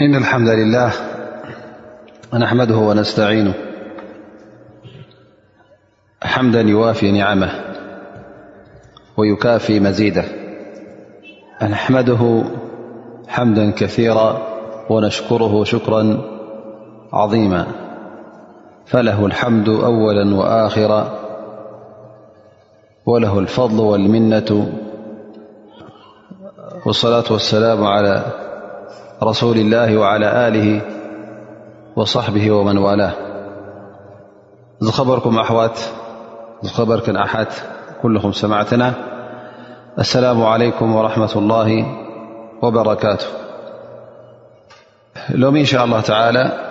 إن الحمد لله نحمده ونستعينه حمدا يوافي نعمه ويكافي مزيده نحمده حمدا كثيرا ونشكره شكرا عظيما فله الحمد أولا وآخرا وله الفضل والمنة والصلاة والسلام على رسول الله وعلى آله وصحبه ومن والاه خبركم أحوت خبرك أحت كلهم سمعتنا السلام عليكم ورحمة الله وبركاته لوم إن شاء الله تعالى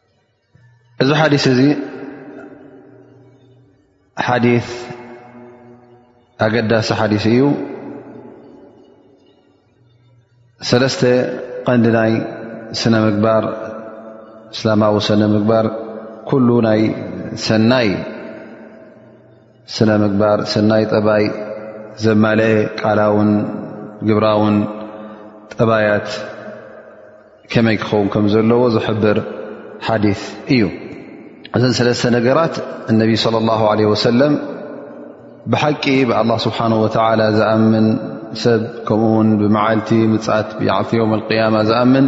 እዚ ሓዲስ እዚ ሓዲ ኣገዳሲ ሓዲስ እዩ ሰለስተ ቐንዲ ናይ ስነ ምግባር እስላማዊ ስነ ምግባር ኩሉ ናይ ሰናይ ስነ ምግባር ሰናይ ጠባይ ዘማለአ ቃላውን ግብራውን ጠባያት ከመይ ክኸውን ከም ዘለዎ ዝሕብር ሓዲ እዩ እዘን ሰለስተ ነገራት እነቢ ለ ላ ለ ወሰለም ብሓቂ ብኣላ ስብሓን ወተላ ዝኣምን ሰብ ከምኡውን ብመዓልቲ ምፃት ዓልቲ ዮም ያማ ዝኣምን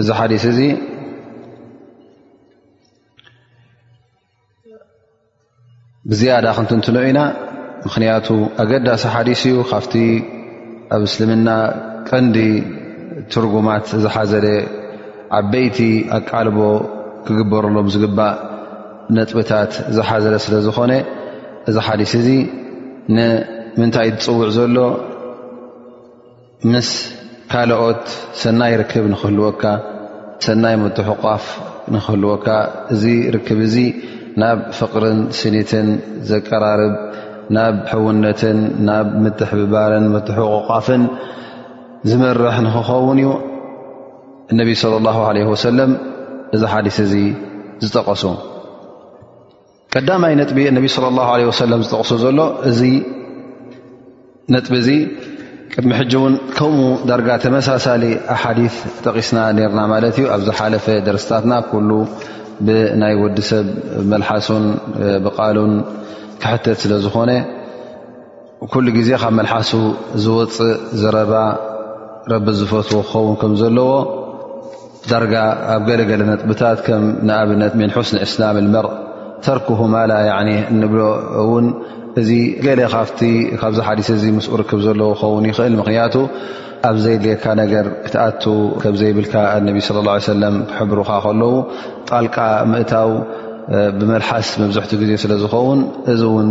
እዚ ሓዲስ እዚ ብዝያዳ ክንትንትኖ ኢና ምኽንያቱ ኣገዳሲ ሓዲስ እዩ ካብቲ ኣብ እስልምና ቀንዲ ትርጉማት ዝሓዘለ ዓበይቲ ኣቃልቦ ክግበረሎም ዝግባእ ነጥብታት ዝሓዘለ ስለ ዝኾነ እዚ ሓዲስ እዚ ንምንታይ ዝፅውዕ ዘሎ ምስ ካልኦት ሰናይ ርክብ ንክህልወካ ሰናይ ምትሕቋፍ ንክህልወካ እዚ ርክብ እዚ ናብ ፍቕርን ስኒትን ዘቀራርብ ናብ ሕውነትን ናብ ምትሕብባርን ምትሕቑቋፍን ዝመርሕ ንክኸውን እዩ እነቢ ስለ ላ ለ ወሰለም እዚ ሓዲስ እዚ ዝጠቐሱ ቀዳማይ ነጥቢ እነቢ ስለ ላ ለ ወሰለም ዝጠቕሱ ዘሎ እዚ ነጥቢ እዚ ቅድሚ ሕጂ እውን ከምኡ ዳርጋ ተመሳሳሊ ኣሓዲ ጠቒስና ነርና ማለት እዩ ኣብ ዝሓለፈ ደርስታትና ኩሉ ብናይ ወዲ ሰብ መልሓሱን ብቓሉን ክሕተት ስለ ዝኾነ ኩሉ ግዜ ካብ መልሓሱ ዝወፅእ ዘረባ ረቢ ዝፈትዎ ክኸውን ከም ዘለዎ ዳርጋ ኣብ ገለገለ ነጥብታት ከም ንኣብነት ምን ሑስኒ እስላም መር ተርክሁ ማላ እንብሎ እውን እዚ ገለ ካብቲ ካብዚ ሓዲስ እዚ ምስ ርክብ ዘለዎ ክኸውን ይኽእል ምክንያቱ ኣብ ዘይድልየካ ነገር ክትኣቱ ከምዘይብልካ ኣነቢ ስለ ላ ሰለም ክሕብሩካ ከለዉ ጣልቃ ምእታው ብመልሓስ መብዝሕትኡ ግዜ ስለ ዝኸውን እዚ እውን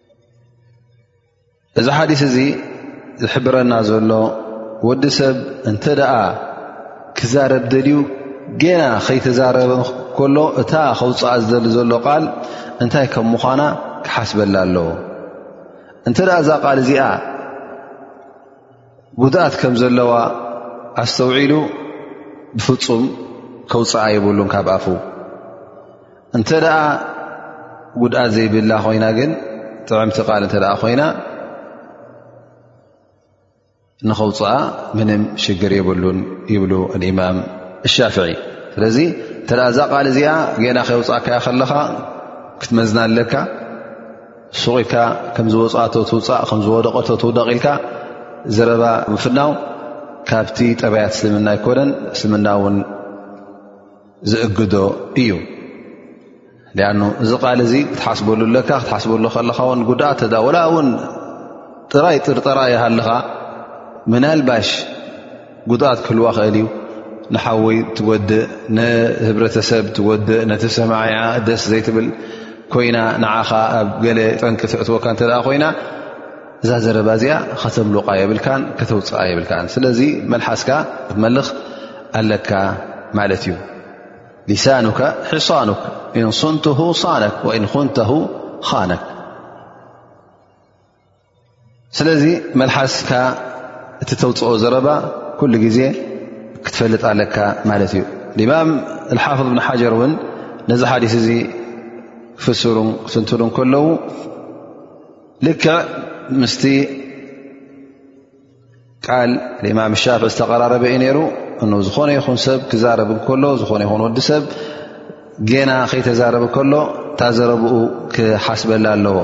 እዚ ሓዲስ እዚ ዝሕብረና ዘሎ ወዲ ሰብ እንተ ደኣ ክዛረብ ደልዩ ገና ከይተዛረበ ከሎ እታ ከውፅኣ ዝደሊ ዘሎ ቓል እንታይ ከም ምዃና ክሓስበላ ኣለዎ እንተ እዛ ቓል እዚኣ ጉድኣት ከም ዘለዋ ኣስተውዒሉ ብፍፁም ከውፅኣ የብሉን ካብ ኣፉ እንተ ደኣ ጉድኣት ዘይብላ ኮይና ግን ጥዕምቲ ቃል እተ ኮይና ንኸውፅኣ ምንም ሽግር የብሉን ይብሉ እማም ሻፍዒ ስለዚ እተ እዛ ቃል እዚኣ ገና ከውፅእካያ ከለኻ ክትመዝና ኣለካ ሱቂካ ከም ዝወፅኣቶ ትውፃእ ከም ዝወደቐቶ ትውደቕ ኢልካ ዘረባ ምፍናው ካብቲ ጠባያት እስልምና ኣይኮነን እስልምና እውን ዝእግዶ እዩ ሊኣኑ እዚ ቃል እዚ ክትሓስበሉ ኣለካ ክትሓስበሉ ከለኻ ውን ጉድኣት ተዳ ወላ እውን ጥራይ ጥርጠራ ይሃልኻ ምናልባሽ ጉድኣት ክህልዋ ክእል እዩ ንሓወይ ትጎድእ ንህብረተሰብ ትጎድእ ነቲ ሰማዕያ ደስ ዘይትብል ኮይና ንዓኻ ኣብ ገለ ጠንቂ ትእትወካ እተ ኮይና እዛ ዘረባ እዚኣ ከተምልቓ የብልካን ከተውፅኣ የብልካ ስለዚ መልሓስካ ክትመልኽ ኣለካ ማለት እዩ ሊሳኑካ ሕሳኑክ እንሱንተ ሳነክ ወእንኩንተ ኻነክ ስለዚ መልሓስካ እቲ ተውፅኦ ዘረባ ኩሉ ግዜ ክትፈልጥ ኣለካ ማለት እዩ ማም ሓፍ ብ ሓጀር እውን ነዚ ሓዲስ እዚ ክፍስሩ ክትንትሉ ከለዉ ልክዕ ምስ ቃል ንእማም ሻፍዒ ዝተቐራረበ እዩ ነይሩ እ ዝኾነ ይኹን ሰብ ክዛረብ ከሎ ዝኾነ ይኹን ወዲ ሰብ ጌና ከይተዛረብ ከሎ ታዘረብኡ ክሓስበላ ኣለዎ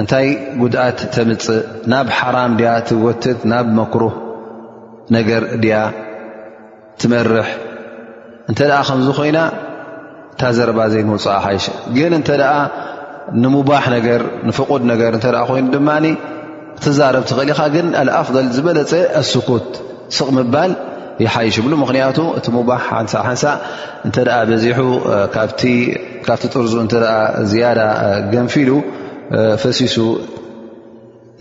እንታይ ጉድኣት ተምፅእ ናብ ሓራም ድያ ትወትት ናብ መክሩህ ነገር ድያ ትመርሕ እንተ ከምዚ ኮይና እታ ዘረባ ዘይመውፅኣ ሓይሸ ግን እንተ ንሙባሕ ነገር ንፍቁድ ነገር እተ ኮይኑ ድማ ትዛረብ ትኽእል ኢኻ ግን ኣፍል ዝበለፀ ኣስኩት ስቕ ምባል ይሓይሽ ብሉ ምክንያቱ እቲ ሙባሕ ሓንሳ ሓንሳ እንተ በዚሑ ካብቲ ጥርዙ እተ ዝያዳ ገንፊሉ ፈሲሱ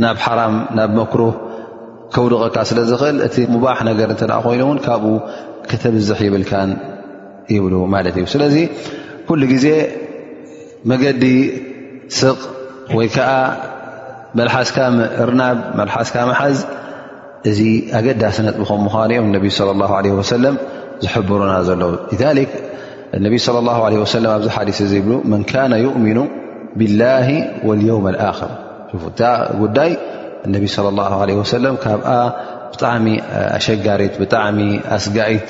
ናብ ሓራም ናብ መክሩህ ከውድቐካ ስለ ዝኽእል እቲ ሙባሕ ነገር እንተ ኮይኑ እውን ካብኡ ከተብዝሕ ይብልካን ይብሉ ማለት እዩ ስለዚ ኩሉ ግዜ መገዲ ስቕ ወይ ከዓ መልሓስካ ምእርናብ መልሓስካ መሓዝ እዚ ኣገዳሲ ነጥቢ ከም ምዃኑ እዮም ነቢ ለ ላ ለ ወሰለም ዝሕብሩና ዘለዉ ሊክ ነቢ ለ ላ ለ ወሰለም ኣብዚ ሓዲስ እዚ ይብሉ መን ካነ ዩእምኑ ብላሂ ወልየውም ኣክር እታ ጉዳይ እነቢ ለ ላ ለ ወሰለም ካብኣ ብጣዕሚ ኣሸጋሪት ብጣዕሚ ኣስጋኢት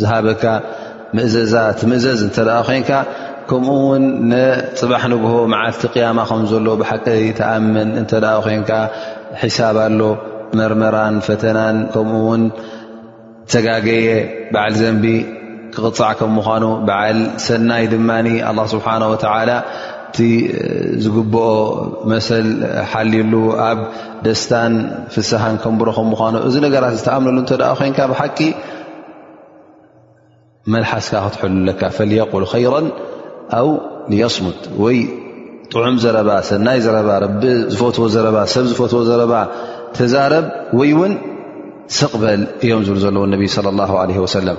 ዝሃበካ ምእዘዛ ትምእዘዝ እንተ ኮይንካ ከምኡ ውን ንፅባሕ ንግሆ መዓልቲ ቅያማ ከም ዘሎ ብሓቂ ተኣምን እንተ ኮይንካ ሒሳብ ኣሎ መርመራን ፈተናን ከምኡ ውን ተጋገየ በዓል ዘንቢ ክቕፃዕ ከም ምኳኑ በዓል ሰናይ ድማ ኣላ ስብሓን ወተዓላ እቲ ዝግብኦ መሰል ሓልሉ ኣብ ደስታን ፍስሃን ከንብሮ ከም ምኳኑ እዚ ነገራት ዝተኣምነሉ እተ ኮይንካ ብሓቂ መልሓስካ ክትሕሉ ኣለካ ፈየቁል ኸይራ ኣው የስሙት ወይ ጥዑም ዘረባ ሰናይ ዘረባ ረቢ ዝፈትዎ ዘረባ ሰብ ዝፈትዎ ዘረባ ተዛረብ ወይ እውን ስቕበል እዮም ዝብሉ ዘለዉ ነቢ ለ ላ ለ ወሰለም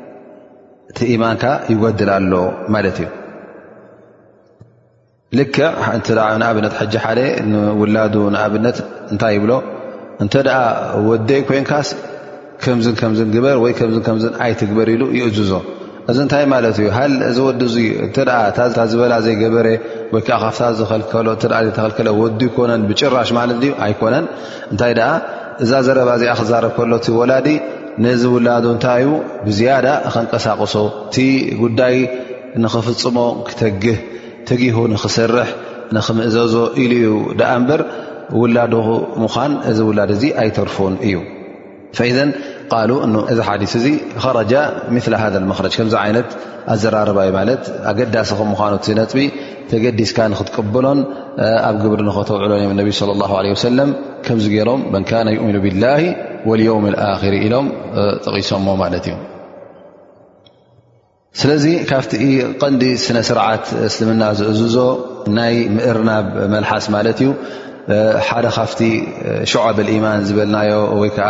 እቲ ኢማንካ ይጎድል ኣሎ ማለት እዩ ልክ እተ ንኣብነት ሓ ሓደ ንውላዱ ንኣብነት እንታይ ይብሎ እንተ ደኣ ወደይ ኮንካስ ከምዝ ከምዝ ግበር ወይ ከ ከም ኣይትግበር ኢሉ ይእዝዞ እዚ እንታይ ማለት እዩ ሃል እዚ ወዲ እዙ እተ ታ ዝበላ ዘይገበረ ወይ ከዓ ካብታ ዝከልከሎ ዘይተከልከለ ወዲ ይኮነን ብጭራሽ ማለት ዩ ኣይኮነን እንታይ ደኣ እዛ ዘረባ እዚኣ ክዛረብ ከሎቲ ወላዲ ነዚ ውላዱ እንታይ እዩ ብዝያዳ ከንቀሳቕሶ እቲ ጉዳይ ንኽፍፅሞ ክተግህ ተጊሁ ንኽሰርሕ ንኽምእዘዞ ኢሉ እዩ ደኣ እምበር ውላዱ ምዃን እዚ ውላድ እዚ ኣይተርፉን እዩ ፈኢዘን ቃሉ እዚ ሓዲስ እዚ ኸረጃ ምላ ሃ መክረጅ ከምዚ ዓይነት ኣዘራርባዩ ማለት ኣገዳሲ ከም ምዃኑ እቲ ነጥቢ ተገዲስካ ንክትቅብሎን ኣብ ግብሪ ንኸተውዕሎን እዮም ነቢ ለ ላ ለ ወሰለም ከምዚ ገይሮም መንካነ ዩእምኑ ብላ ወልየውም ኣክር ኢሎም ጠቒሶሞ ማለት እዩ ስለዚ ካብቲ ቐንዲ ስነ ስርዓት እስልምና ዝእዝዞ ናይ ምእርናብ መልሓስ ማለት እዩ ሓደ ካብቲ ሸዓብ ልኢማን ዝበልናዮ ወይከዓ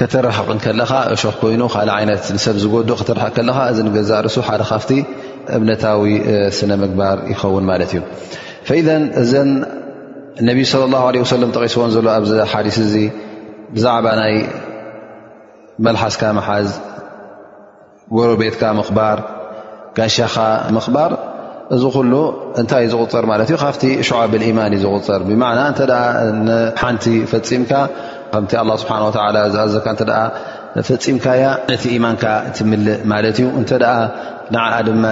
ከተርሕቕ ከለኻ እሾኽ ኮይኑ ካልእ ዓይነት ንሰብ ዝጎድእ ክትርሕቕ ከለኻ እዚ ንገዛእ ርእሱ ሓደ ካብቲ እምነታዊ ስነ ምግባር ይኸውን ማለት እዩ ፈኢዘ እዘን ነቢ ስለ ላሁ ለ ወሰለም ጠቒስዎን ዘሎ ኣብዚ ሓዲስ እዚ ብዛዕባ ናይ መልሓስካ መሓዝ ጎረቤትካ ምኽባር ጋሻኻ ምኽባር እዚ ኩሉ እንታይ እዩ ዝቁፅር ማለት እዩ ካብቲ ሸዓብ ልኢማን እዩ ዝቁፅር ብማዕና እንተ ሓንቲ ፈፂምካ ከምቲ ኣላ ስብሓን ወላ ዝኣዘካ እተ ፈፂምካያ ነቲ ኢማንካ ትምልእ ማለት እዩ እንተ ንዓ ድማ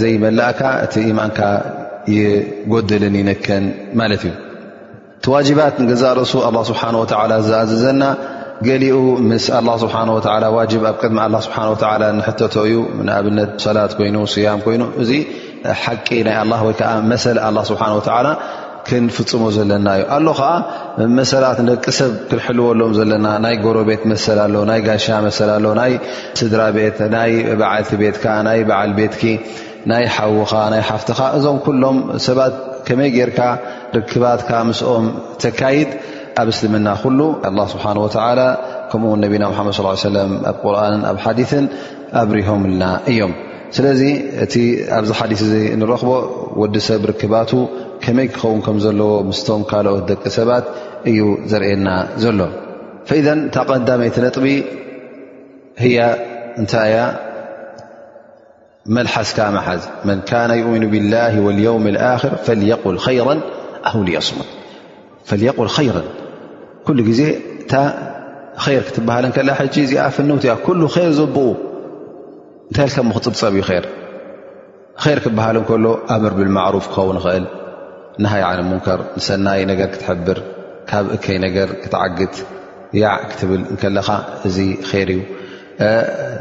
ዘይመላእካ እቲ ኢማንካ ይጎድልን ይነከን ማለት እዩ እቲ ዋጅባት ንገዛእ ርእሱ ኣላ ስብሓን ወተላ ዝኣዘዘና ገሊኡ ምስ ኣላ ስብሓን ወላ ዋጅብ ኣብ ቅድሚ ኣላ ስብሓን ወላ ንሕተቶ እዩ ንኣብነት ሰላት ኮይኑ ስያም ኮይኑ እዚ ሓቂ ናይ ኣላ ወይ ከዓ መሰል ኣላ ስብሓን ወተዓላ ክንፍፅሞ ዘለና እዩ ኣሎ ከዓ መሰላት ንደቂ ሰብ ክንሕልወሎም ዘለና ናይ ጎረቤት መሰል ኣሎ ናይ ጋሻ መሰል ኣሎ ናይ ስድራ ቤት ናይ በዓልቲ ቤትካ ናይ በዓል ቤትኪ ናይ ሓውኻ ናይ ሓፍትኻ እዞም ኩሎም ሰባት ከመይ ጌርካ ርክባትካ ምስኦም ተካይድ ኣብ እስልምና ኩሉ ኣላ ስብሓን ወተላ ከምኡውን ነቢና ሓመድ ስ ሰለም ኣብ ቁርንን ኣብ ሓዲትን ኣብሪሆምልና እዮም ስለዚ እቲ ኣብዚ ሓዲስ እዚ ንረኽቦ ወዲ ሰብ ርክባቱ ከመይ ክኸውን ከም ዘለዎ ምስቶም ካልኦት ደቂ ሰባት እዩ ዘርእየና ዘሎ ፈኢዘን እታ ቀዳመይቲ ነጥቢ ህያ እንታይ እያ መልሓስካ መሓዝ መን ካነ ዩእምኑ ብላህ ወልየውም ኣክር ፈየቁል ኸይራ ኣው ልየስሙት ፈየቁል ኸይራ ኩሉ ግዜ እታ ኸይር ክትበሃል ከላ ሕጂ እዚኣ ፍንውት እያ ኩሉ ኸይር ዘብኡ እንታይ ልከ ክፅብፀብ እዩ ር ኸይር ክበሃል ከሎ ኣምር ብልማዕሩፍ ክኸውን ይኽእል ንሃይ ዓነ ሙንከር ንሰናይ ነገር ክትሕብር ካብ እከይ ነገር ክትዓግት ያዕ ክትብል ከለኻ እዚ ኸይር እዩ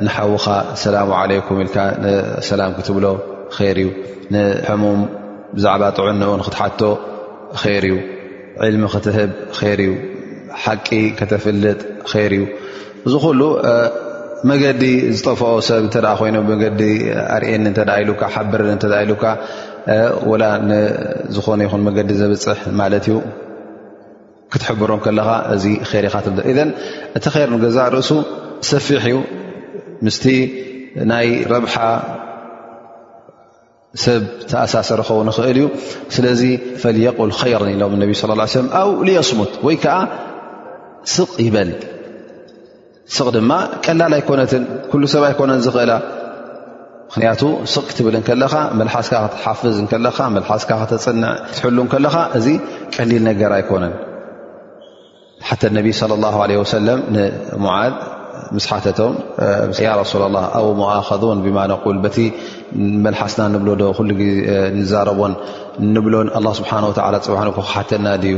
ንሓውኻ ሰላሙ ዓለይኩም ኢልካ ሰላም ክትብሎ ር እዩ ንሕሙም ብዛዕባ ጥዕንኡ ንክትሓቶ ር እዩ ዕልሚ ክትህብ ር እዩ ሓቂ ከተፍልጥ ር እዩ እዚ ኩሉ መገዲ ዝጠፍኦ ሰብ እተ ኮይኑ መገዲ ኣርእኒ እተ ኢሉካ ሓብር እተ ኢሉካ ወላ ንዝኾነ ይኹን መገዲ ዘብፅሕ ማለት እዩ ክትሕብሮም ከለኻ እዚ ር ኢኻ ትብል እዘን እቲ ር ንገዛእ ርእሱ ሰፊሕ እዩ ምስቲ ናይ ረብሓ ሰብ ተኣሳሰረ ኸውን ይኽእል እዩ ስለዚ ፈልየቁል ኸይር ኢሎም ነቢ ስ ሰለም ኣው ልየስሙት ወይ ከዓ ስቕ ይበል ስቕ ድማ ቀላል ኣይኮነትን ኩሉ ሰብ ኣይኮነን ዝኽእላ ምክንያቱ ስቕ ክትብል ከለኻ መልሓስካ ክትሓፍዝ ከለኻ መልሓስካ ከተፅንዕ ክትሕሉ ከለኻ እዚ ቀሊል ነገር ኣይኮነን ሓተ ነቢ ለ ላ ለ ወሰለም ንሙዓዝ ምስ ሓተቶም ያ ረሱላ ላ ኣው ሞኣኸን ብማ ነቁል በቲ መልሓስና ንብሎ ዶ ኩሉ ግዜ ንዛረቦን ንብሎን ኣላ ስብሓን ወላ ፅባሕ ን ክሓተና ድዩ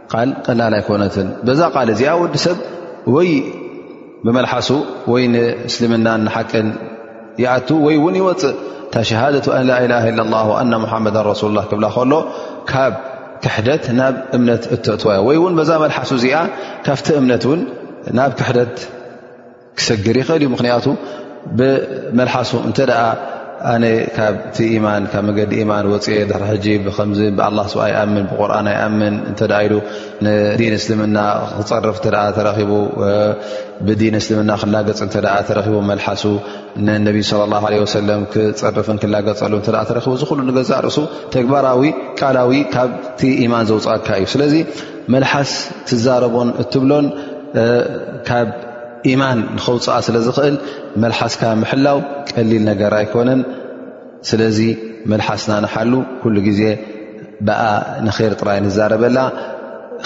ቃል ቀላል ኣይኮነትን በዛ ቃል እዚኣ ወዲ ሰብ ወይ ብመልሓሱ ወይ ንእስልምናን ንሓቅን ይኣቱ ወይ እውን ይወፅእ እታ ሸሃደት ኣን ላኢላ ኢ ላ ኣና ሙሓመዳ ረሱሉ ላ ክብላ ከሎ ካብ ክሕደት ናብ እምነት እተእትዋዮ ወይ እውን በዛ መልሓሱ እዚኣ ካብቲ እምነት እውን ናብ ክሕደት ክሰግር ይኽእል እዩ ምክንያቱ ብመልሓሱ እንተ ኣነ ካብቲ ኢማን ካብ መገዲ ኢማን ወፅኤ ድሕሪ ሕጂ ብከምዚ ብኣላ ስብ ኣይኣምን ብቁርን ኣይኣምን እንተ ኢሉ ንዲን እስልምና ክፀርፍ እተ ተረኪቡ ብዲን እስልምና ክላገፅ እተ ተረኪቡ መልሓሱ ንነቢ ስለ ላ ለ ወሰለም ክፀርፍን ክላገፀሉ እተ ተረኪቡ እዚ ኩሉ ንገዛእ ርእሱ ተግባራዊ ቃላዊ ካብቲ ኢማን ዘውፅኣካ እዩ ስለዚ መልሓስ ትዛረቦን እትብሎን ኢማን ንኸውፅኣ ስለ ዝኽእል መልሓስካ ምሕላው ቀሊል ነገር ኣይኮነን ስለዚ መልሓስና ንሓሉ ኩሉ ግዜ ብኣ ንኼር ጥራይ ንዛረበላ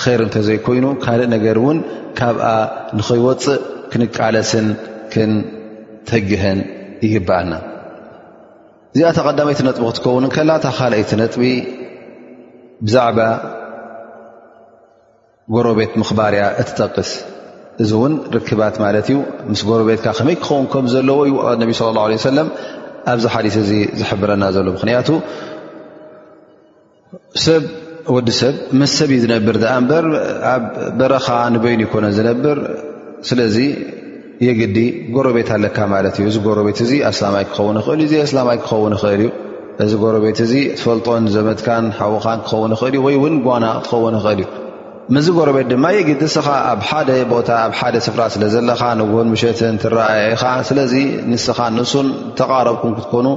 ኼር እንተዘይኮይኑ ካልእ ነገር እውን ካብኣ ንኸይወፅእ ክንቃለስን ክንተግህን ይግብኣና እዚኣ ተቐዳመይቲ ነጥቢ ክትከውን ከላ እታ ካልኣይቲ ነጥቢ ብዛዕባ ጎረቤት ምኽባር እያ እትጠቅስ እዚ እውን ርክባት ማለት እዩ ምስ ጎረቤትካ ከመይ ክኸውን ከም ዘለዎ ዩ ነቢ ስለ ላ ለ ሰለም ኣብዚ ሓዲስ እዚ ዝሕብረና ዘሎ ምኽንያቱ ሰብ ወዲ ሰብ ምስ ሰብ እዩ ዝነብር ድኣ እምበር ኣብ በረኻ ንበይኑ ይኮነ ዝነብር ስለዚ የግዲ ጎረቤት ኣለካ ማለት እዩ እዚ ጎረቤት እዚ ኣስላማይ ክኸውን ይኽእል እዩ ዘኣስላማይ ክኸውን ይኽእል እዩ እዚ ጎረቤት እዚ ትፈልጦን ዘመትካን ሓዉኻን ክኸውን ይኽእል እዩ ወይ እውን ጓና ክትኸውን ይኽእል እዩ ምዚ ጎረቤት ድማ የግዲ ስኻ ኣብ ሓደ ቦታ ኣብ ሓደ ስፍራ ስለ ዘለኻ ንግሆን ምሸትን ትረኣየ ኢኻ ስለዚ ንስኻ ንሱን ተቓረብኩም ክትኮኑ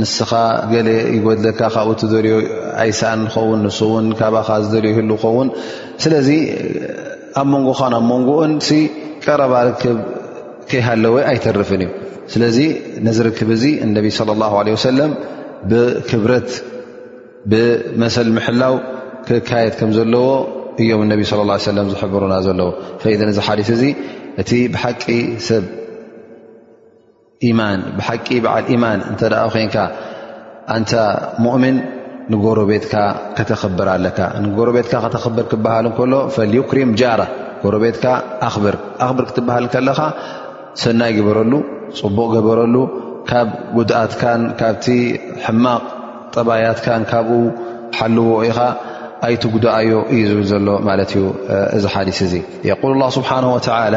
ንስኻ ገለ ይጎድለካ ካብኡ ትደልዮ ኣይሰኣን ንኸውን ንሱ እውን ካባኻ ዝደልዮ ይህሉ ኸውን ስለዚ ኣብ መንጎኻን ኣብ መንጎኡን ቀረባ ርክብ ከይሃለወ ኣይተርፍን እዩ ስለዚ ነዚ ርክብ እዚ እነቢ ለ ላ ለ ወሰለም ብክብረት ብመሰል ምሕላው ክካየድ ከም ዘለዎ እዮም እነቢ ለ ላ ሰለም ዝሕብሩና ዘለዎ ፈኢደን እዚ ሓዲስ እዚ እቲ ብሓቂ ሰብ ኢማን ብሓቂ በዓል ኢማን እንተ ኮንካ ኣንታ ሙእምን ንጎረቤትካ ከተኽብር ኣለካ ንጎረቤትካ ከተኽብር ክበሃል እንከሎ ፈልዩክሪም ጃራ ጎረቤትካ ኣኽብር ኣኽብር ክትበሃል ከለኻ ሰናይ ግበረሉ ፅቡቕ ገበረሉ ካብ ጉድኣትካን ካብቲ ሕማቕ ጠባያትካን ካብኡ ሓልዎ ኢኻ ኣይትጉድኣዮ እዩ ዝብል ዘሎ ማለት እዩ እዚ ሓዲስ እዚ የቁል ላ ስብሓን ወተላ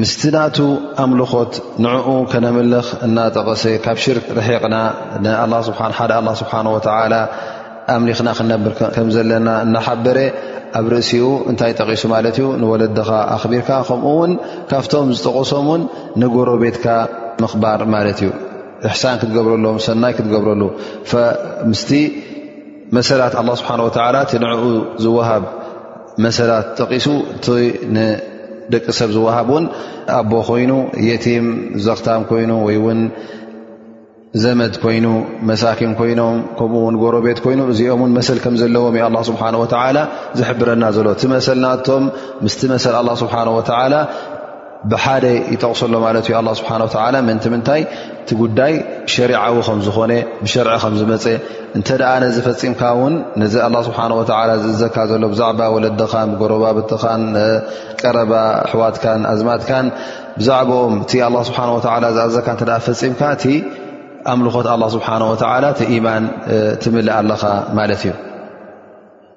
ምስቲ ናቱ ኣምልኾት ንዕኡ ከነምልኽ እናጠቐሰ ካብ ሽርክ ርሒቕና ንኣላ ስብሓን ሓደ ኣላ ስብሓን ወተዓላ ኣምሊኽና ክንነብር ከም ዘለና እናሓበረ ኣብ ርእሲኡ እንታይ ጠቒሱ ማለት እዩ ንወለድኻ ኣኽቢርካ ከምኡ ውን ካብቶም ዝጠቐሶም ውን ንጎረቤትካ ምኽባር ማለት እዩ እሕሳን ክትገብረሎም ሰናይ ክትገብረሉ ምስቲ መሰላት ኣላ ስብሓን ወተዓላ እቲ ንዕኡ ዝወሃብ መሰላት ጠቂሱ እቲ ንደቂ ሰብ ዝወሃብ ውን ኣቦ ኮይኑ የቲም ዘኽታም ኮይኑ ወይ ውን ዘመድ ኮይኑ መሳኪን ኮይኖም ከምኡ ውን ጎረቤት ኮይኑ እዚኦም ን መሰል ከም ዘለዎም ዩ ኣላ ስብሓን ወተላ ዝሕብረና ዘሎ እቲ መሰል ናቶም ምስቲ መሰል ኣላ ስብሓን ወተላ ብሓደ ይጠቕሶ ኣሎ ማለት እዩ ኣላ ስብሓን ወተዓላ ምእንቲ ምንታይ እቲ ጉዳይ ሸሪዓዊ ከም ዝኾነ ብሸርዒ ከም ዝመፀ እንተ ደኣ ነዚ ፈፂምካ እውን ነዚ ኣላ ስብሓን ወተዓላ ዝእዘካ ዘሎ ብዛዕባ ወለድኻን ጎረባብትኻን ቀረባ ኣሕዋትካን ኣዝማትካን ብዛዕባኦም እቲ ኣላ ስብሓን ወተዓላ ዝኣዘካ እተ ፈፂምካ እቲ ኣምልኾት ኣላ ስብሓን ወተዓላ እቲ ኢማን ትምልእ ኣለኻ ማለት እዩ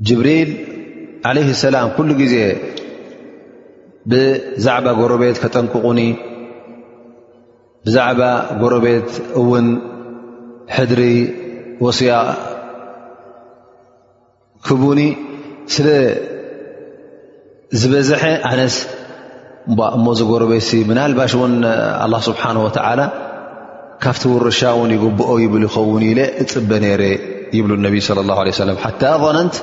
ጅብሪል ዓለይህ ሰላም ኩሉ ግዜ ብዛዕባ ጎረቤት ከጠንቅቑኒ ብዛዕባ ጎረቤት እውን ሕድሪ ወስያ ክቡኒ ስለ ዝበዝሐ ኣነስ እሞ ዝጎረቤሲ ምናልባሽ እውን ኣላ ስብሓን ወተዓላ ካብቲ ውርሻ እውን ይግብኦ ይብል ይኸውን ኢለ እፅበ ነይረ ይብሉ ነቢ ለ ላ ለ ሰለም ሓታ ظነንት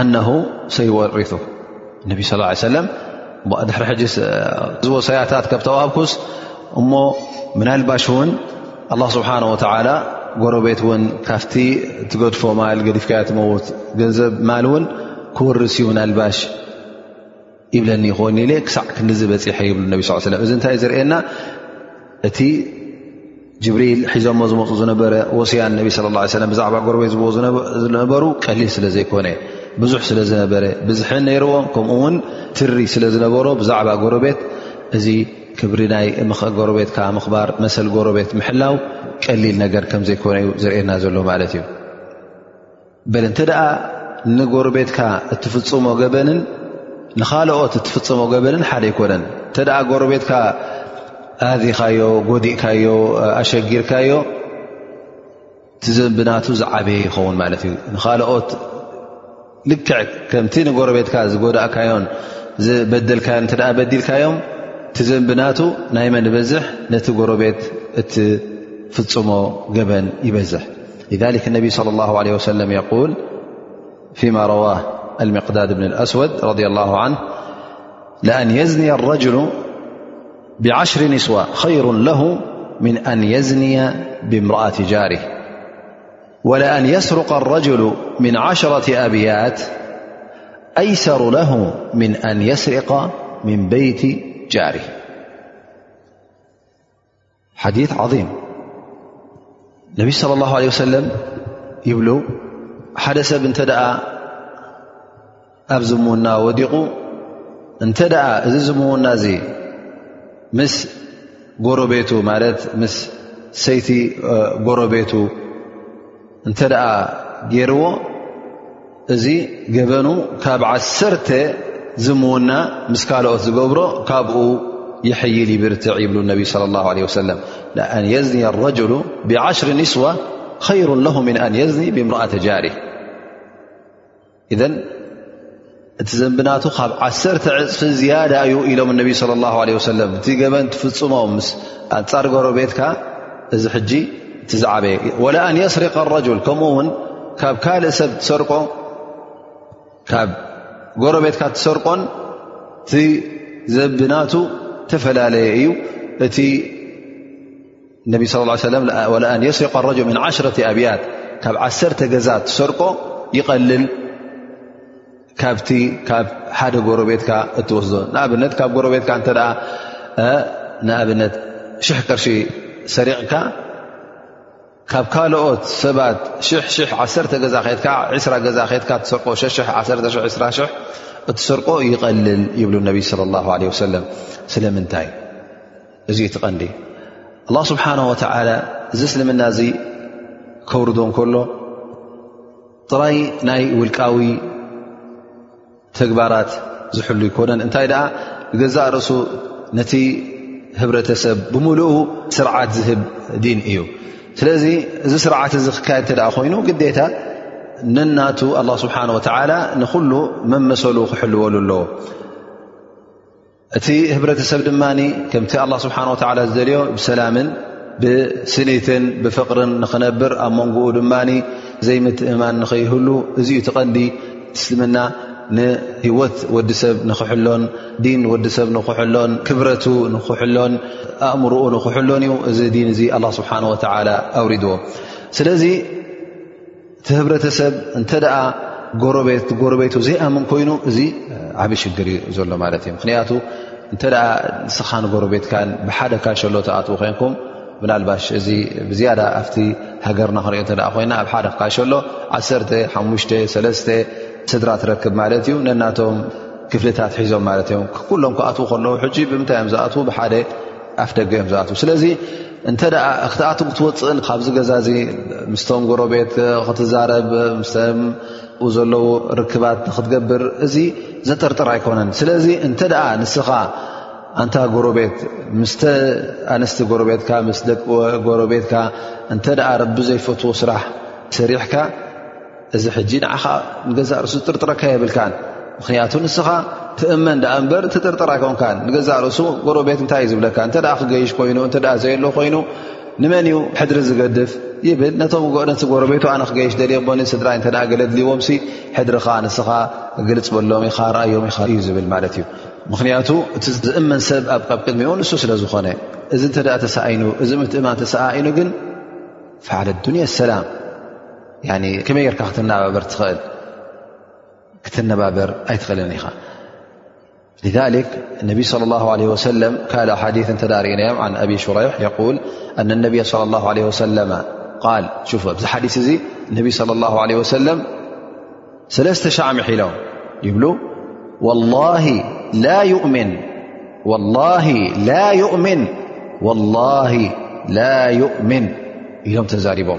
ኣነሁ ሰይወሪቱ ነቢ ስ ሰለም ድሕሪ ሕጂ ዝወሰያታት ከብ ተዋሃብኩስ እሞ ምናልባሽ እውን ኣላ ስብሓን ወተላ ጎረቤት እውን ካብቲ ትገድፎ ማል ገዲፍካያ ትመውት ገንዘብ ማል እውን ክወርስ እዩ ናልባሽ ይብለኒ ይኮን ኢለ ክሳዕ ክንዲዚ በፂሐ ይብሉ ነቢ ስ ሰለም እዚ እንታይ ዝርእየና እቲ ጅብሪል ሒዞሞ ዝመፁ ዝነበረ ወስያን ነቢ ስለ ላ ሰለም ብዛዕባ ጎረቤት ዝብዎ ዝነበሩ ቀሊል ስለ ዘይኮነ ብዙሕ ስለ ዝነበረ ብዝሐ ነይርዎም ከምኡ እውን ትሪ ስለ ዝነበሮ ብዛዕባ ጎረቤት እዚ ክብሪ ናይ ምኽ ጎረቤትካ ምኽባር መሰል ጎረቤት ምሕላው ቀሊል ነገር ከም ዘይኮነ እዩ ዝርእየና ዘሎ ማለት እዩ በል እንተ ደኣ ንጎረቤትካ እትፍፅሞ ገበንን ንኻልኦት እትፍፅሞ ገበንን ሓደ ኣይኮነን እንተ ደኣ ጎረቤትካ ኣዚኻዮ ጎዲእካዮ ኣሸጊርካዮ እቲ ዘንብናቱ ዝዓበየ ይኸውን ማለት እዩ ንካልኦት ልክዕ ከምቲ ንጎረቤትካ ዝጎዳእካዮን ዝበደልካዮን እተ በዲልካዮም እቲ ዘንብናቱ ናይ መን ይበዝሕ ነቲ ጎረቤት እትፍፅሞ ገበን ይበዝሕ ذ ነቢ صለ ላ ለ ወሰለም የል ፊማ ረዋ ልምቅዳድ ብን ኣስወድ ረ ን የዝኒ ረጅሉ بعشر نسوى خير له من أن يزني بامرأة جاره ولأن يسرق الرجل من عشرة أبيات أيثر له من أن يسرق من بيت جاره حديث عظيم النبي صلى الله عليه وسلم يبلوحدث بنتد ኣብ ዝምውና ወዲቑ እንተ ደኣ እዚ ዝምውና እዚ ምስ ጎረቤቱ ማለት ምስ ሰይቲ ጎረቤቱ እንተ ደኣ ገይርዎ እዚ ገበኑ ካብ ዓሰርተ ዝምውና ምስ ካልኦት ዝገብሮ ካብኡ ይሕይል ይብርትዕ ይብሉ ነቢ صለ ላሁ ለ ወሰለም ኣን የዝኒ ረጅሉ ብዓሽሪ ኒስዋ ኸይሩ ለሁ ምን ኣን የዝኒ ብምርኣተ ጃሪ ኢዘን እቲ ዘንብናቱ ካብ ዓሰርተ ዕፅፊ ዝያዳ እዩ ኢሎም እነቢ ለ ላ ለ ወሰለም እቲ ገበን ትፍፅሞ ምስ ኣንፃር ገሮ ቤትካ እዚ ሕጂ እቲ ዝዓበየ ወላ ኣን የስሪቀ ረጅል ከምኡ እውን ካብ ካልእ ሰብ ትሰርቆ ካብ ጎሮ ቤትካ ትሰርቆን እቲ ዘንብናቱ ተፈላለየ እዩ እቲ ነቢ ስ ሰለም ወኣን የስሪቀ ረጅ ምን ዓሽረቲ ኣብያት ካብ ዓሰርተ ገዛ ትሰርቆ ይቐልል ካብቲ ካብ ሓደ ጎረቤትካ እትወስዶ ንኣብነት ካብ ጎረቤትካ እተ ንኣብነት ሽሕ ቅርሺ ሰሪቕካ ካብ ካልኦት ሰባት ሽሕ ዓተ ገዛ ከትካ ዕስራ ገዛ ከትካ ትሰርቆ ሸ20 ራ ሽ እትሰርቆ ይቐልል ይብሉ ነቢ ለ ላ ለ ወሰለም ስለምንታይ እዚ እቲ ቐንዲ ኣላ ስብሓን ወተላ እዚ እስልምና እዚ ከውርዶ እንከሎ ጥራይ ናይ ውልቃዊ ተግባራት ዝሕሉ ኣይኮነን እንታይ ደኣ ንገዛእ ርእሱ ነቲ ህብረተሰብ ብምሉኡ ስርዓት ዝህብ ዲን እዩ ስለዚ እዚ ስርዓት እዚ ክካየድ እተ ደ ኮይኑ ግዴታ ነናቱ ኣላ ስብሓን ወተላ ንኩሉ መመሰሉ ክሕልወሉ ኣለዎ እቲ ህብረተሰብ ድማ ከምቲ ኣላ ስብሓን ወተዓላ ዝደልዮ ብሰላምን ብስኒትን ብፍቕርን ንኽነብር ኣብ መንጎኡ ድማ ዘይምትእማን ንኸይህሉ እዚ ዩ ትቐንዲ እስልምና ንህወት ወዲ ሰብ ንኽሕሎን ዲን ወዲ ሰብ ንኽሕሎን ክብረቱ ንኽሕሎን ኣእምርኡ ንኽሕሎን እዩ እዚ ዲን እዚ ኣላ ስብሓን ወተዓላ ኣውሪድዎ ስለዚ እቲ ህብረተሰብ እንተ ጎረቤት ጎረቤቱ ዘይኣምን ኮይኑ እዚ ዓብ ሽግር እዩ ዘሎ ማለት እዩ ምክንያቱ እንተ ንስኻን ጎረቤትካን ብሓደ ካሸሎ ተኣትዉ ኮንኩም ምናልባሽ እዚ ብዝያዳ ኣብቲ ሃገርና ክንሪኦ እተ ኮይና ኣብ ሓደ ካሸሎ ዓ ሓሙሽተ3 ስድራ ትረክብ ማለት እዩ ነናቶም ክፍልታት ሒዞም ማለት እዮም ኩሎም ክኣትዉ ከለዉ ሕጂ ብምንታይ እዮም ዝኣትዉ ብሓደ ኣፍ ደገ እዮም ዝኣትዉ ስለዚ እንተ ክትኣት ክትወፅእን ካብዚ ገዛ እዚ ምስቶም ጎረቤት ክትዛረብ ምስም ዘለዉ ርክባት ንክትገብር እዚ ዘጥርጥር ኣይኮነን ስለዚ እንተ ንስኻ ኣንታ ጎረቤት ምስ ኣንስቲ ጎረቤትካ ምስ ደቂ ጎረቤትካ እንተ ረቢ ዘይፈትዎ ስራሕ ሰሪሕካ እዚ ሕጂ ንዓኻ ንገዛእ ርእሱ ዝጥርጥረካ የብልካን ምኽንያቱ ንስኻ ትእመን ዳኣ እምበር ትጥርጥር ኣይኮንካን ንገዛእ ርእሱ ጎረቤት እንታይ እዩ ዝብለካ እንተ ክገይሽ ኮይኑ እተ ዘየሎ ኮይኑ ንመን እዩ ሕድሪ ዝገድፍ ይብል ነቶም ጎእነቲ ጎረቤቱ ኣነ ክገይሽ ደልዮ ቦኒ ስድራ እተ ገለድልዎምሲ ሕድርኻ ንስኻ ግልፅ በሎም ኢኻ ርኣዮም ኢኻ እዩ ዝብል ማለት እዩ ምኽንያቱ እቲ ዝእመን ሰብ ኣብ ቅድሚኡ ንሱ ስለ ዝኾነ እዚ እንተ ተሰኣይኑ እዚ ምትእማን ተሰኣኢኑ ግን ፍዓለ ዱንያ ሰላም ن كمي ر تنببر ل كتنبابر أيتل لذلك النبي صلى الله عليه وسلم كل حديث تدارእنيم عن أبي شريح يقول أن النبي صلى الله عليه وسلم قال ف حديث النبي صلى الله عليه وسلم ثلث شعمح لم بلو ؤ ؤوالله لا يؤمن إلم تزاربم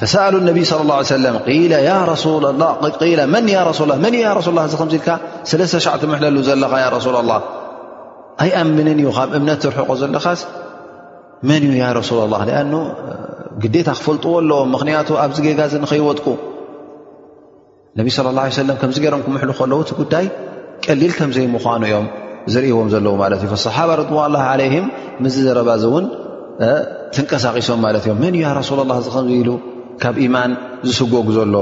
ፈሰኣሉ ነቢ صለ ه ሰለ ላ ላ መን ያ ሱ ላ መን ያ ሱላ እዚ ከምዚ ኢልካ ሰለስተ ሻዕ ትምሕለሉ ዘለኻ ያ ረሱላ ላ ኣይኣምንን እዩ ካብ እምነት ትርሕቆ ዘለኻስ መን እዩ ያ ረሱላ ላ ኣ ግዴታ ክፈልጥዎ ኣለዎም ምኽንያቱ ኣብዚ ጌጋ እዚ ንኸይወጥቁ ነቢ ስለ ላ ሰለም ከምዚ ገይሮም ክምሕሉ ከለዉ እቲ ጉዳይ ቀሊል ከም ዘይምዃኑ እዮም ዝርእዎም ዘለዉ ማለት እዩ ሰሓባ ርዋ ላ ዓለይህም ምስዚ ዘረባ እዚ እውን ትንቀሳቒሶም ማለት እዮም መን እዩ ያ ረሱላ ላ እዚ ከምዚ ኢሉ ካብ ኢማን ዝስጎጉ ዘሎ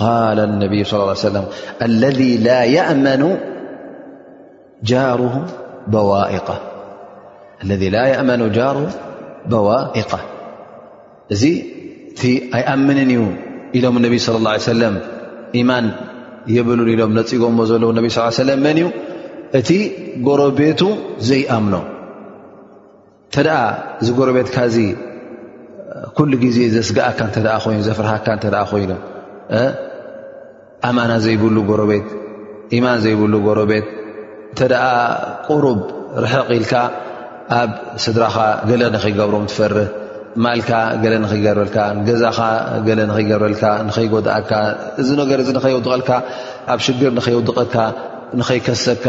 ቃል ነብይ ስ ሰለም ኣለذ ላ የእመኑ ጃሩ በዋኢቃ እዚ እቲ ኣይኣምንን እዩ ኢሎም ነቢ ስለ ላ ሰለም ኢማን የብሉን ኢሎም ነፂጎሞ ዘለዉ ነቢ ስ ሰለም መን እዩ እቲ ጎረቤቱ ዘይኣምኖ እንተደኣ እዚ ጎረቤትካ እዚ ኩሉ ግዜ ዘስግኣካ እተ ኮይኑ ዘፍርሃካ እተ ኮይኑ ኣማና ዘይብሉ ጎረቤት ኢማን ዘይብሉ ጎረቤት እንተ ደኣ ቅሩብ ርሕቕ ኢልካ ኣብ ስድራኻ ገለ ንኸይገብሮም ትፈርህ ማልካ ገለ ንኸይገርበልካ ገዛኻ ገለ ንኸይገርበልካ ንኸይጎድኣካ እዚ ነገር እዚ ንኸይውድቐልካ ኣብ ሽግር ንኸይውድቐካ ንኸይከሰካ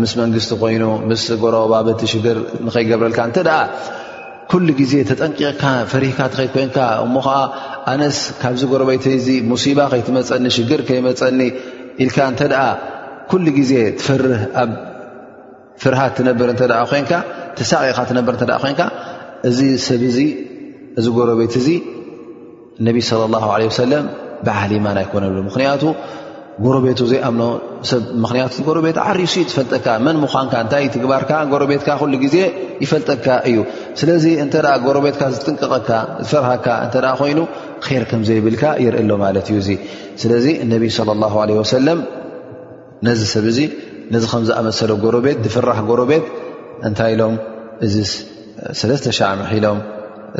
ምስ መንግስቲ ኮይኑ ምስ ጎረባብቲ ሽግር ንኸይገብረልካ እንተ ደኣ ኩሉ ግዜ ተጠንቂቕካ ፈሪህካ ትኸይ ኮንካ እሞ ኸዓ ኣነስ ካብዚ ጎረበይተይ እዚ ሙሲባ ከይትመፀኒ ሽግር ከይመፀኒ ኢልካ እንተ ኩሉ ግዜ ትፈርህ ኣብ ፍርሃት ትነብር እተ ኮንካ ተሳቂቕካ ትነብር እተ ኮንካ እዚ ሰብ እዚ እዚ ጎረቤት እዚ እነቢ ስለ ላ ለ ወሰለም በዓል ማን ኣይኮነሉ ምክንያቱ ጎረቤቱ ዘይኣምኖ ሰብ ምክንያቱ ጎረቤት ዓርሱ ዩ ትፈልጠካ መን ምዃንካ እንታይ ትግባርካ ጎረቤትካ ኩሉ ግዜ ይፈልጠካ እዩ ስለዚ እንተ ጎረቤትካ ዝጥንቀቐካ ዝፈርሃካ እተ ኮይኑ ር ከምዘይብልካ ይርኢ ኣሎ ማለት እዩ እዚ ስለዚ እነቢ ለ ላ ለ ወሰለም ነዚ ሰብ እዚ ነዚ ከም ዝኣመሰለ ጎረቤት ድፍራሕ ጎረቤት እንታይ ኢሎም እዚ ሰለስተ ሻዕ ምሒሎም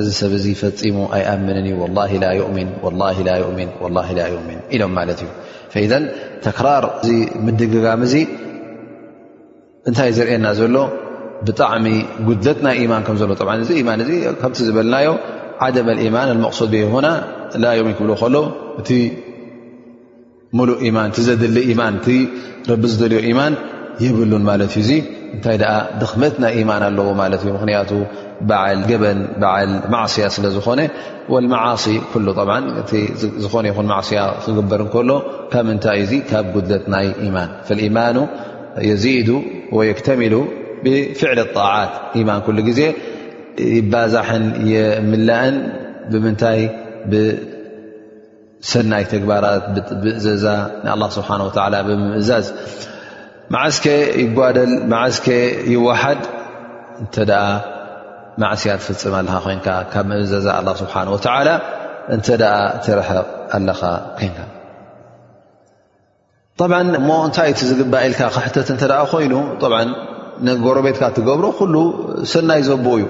እዚ ሰብ እዚ ፈፂሙ ኣይኣምንን እዩ ላ ላ ዩእምን ላ ላ ምን ላ ላ ዩእምን ኢሎም ማለት እዩ ፈኢዘን ተክራር እዚ ምድግጋሚ እዚ እንታይ ዝርእየና ዘሎ ብጣዕሚ ጉድለት ናይ ኢማን ከም ዘሎ ብ እዚ ኢማን እዚ ከምቲ ዝበልናዮ ዓደመ ልኢማን መቕሱድ ቤ ሆና ላ ዩእምን ክብሉ ከሎ እቲ ሙሉእ ኢማን እቲ ዘድሊ ኢማን እቲ ረቢ ዝደልዮ ኢማን የብሉን ማለት እዩ እዙ እንታይ ደኣ ድኽመት ናይ ኢማን ኣለዎ ማለት እዩ ምኽንያቱ በዓል ገበን በዓል ማዕስያ ስለ ዝኾነ ወልመዓሲ ኩሉ ጠብ እቲ ዝኾነ ይኹን ማዕስያ ክግበር እንከሎ ካብ ምንታይ እዙ ካብ ጉድለት ናይ ኢማን ፈልኢማኑ የዚዱ ወየክተሚሉ ብፍዕሊ ጣዓት ኢማን ኩሉ ግዜ ይባዛሕን የምላእን ብምንታይ ሰናይ ተግባራት ብእዘዛ ንኣላ ስብሓን ወላ ብምእዛዝ መዓስከ ይጓደል መዓስከ ይወሓድ እንተ ደኣ ማዕስያ ትፍፅም ኣለኻ ኮንካ ካብ ምእዘዛ ኣላ ስብሓን ወተዓላ እንተ ደኣ ትርሕቕ ኣለኻ ኮንካ ብ እሞ እንታይ እቲ ዝግባእ ኢልካ ክሕተት እተ ኮይኑ ንጎረቤትካ ትገብሮ ኩሉ ሰናይ ዘብኡ እዩ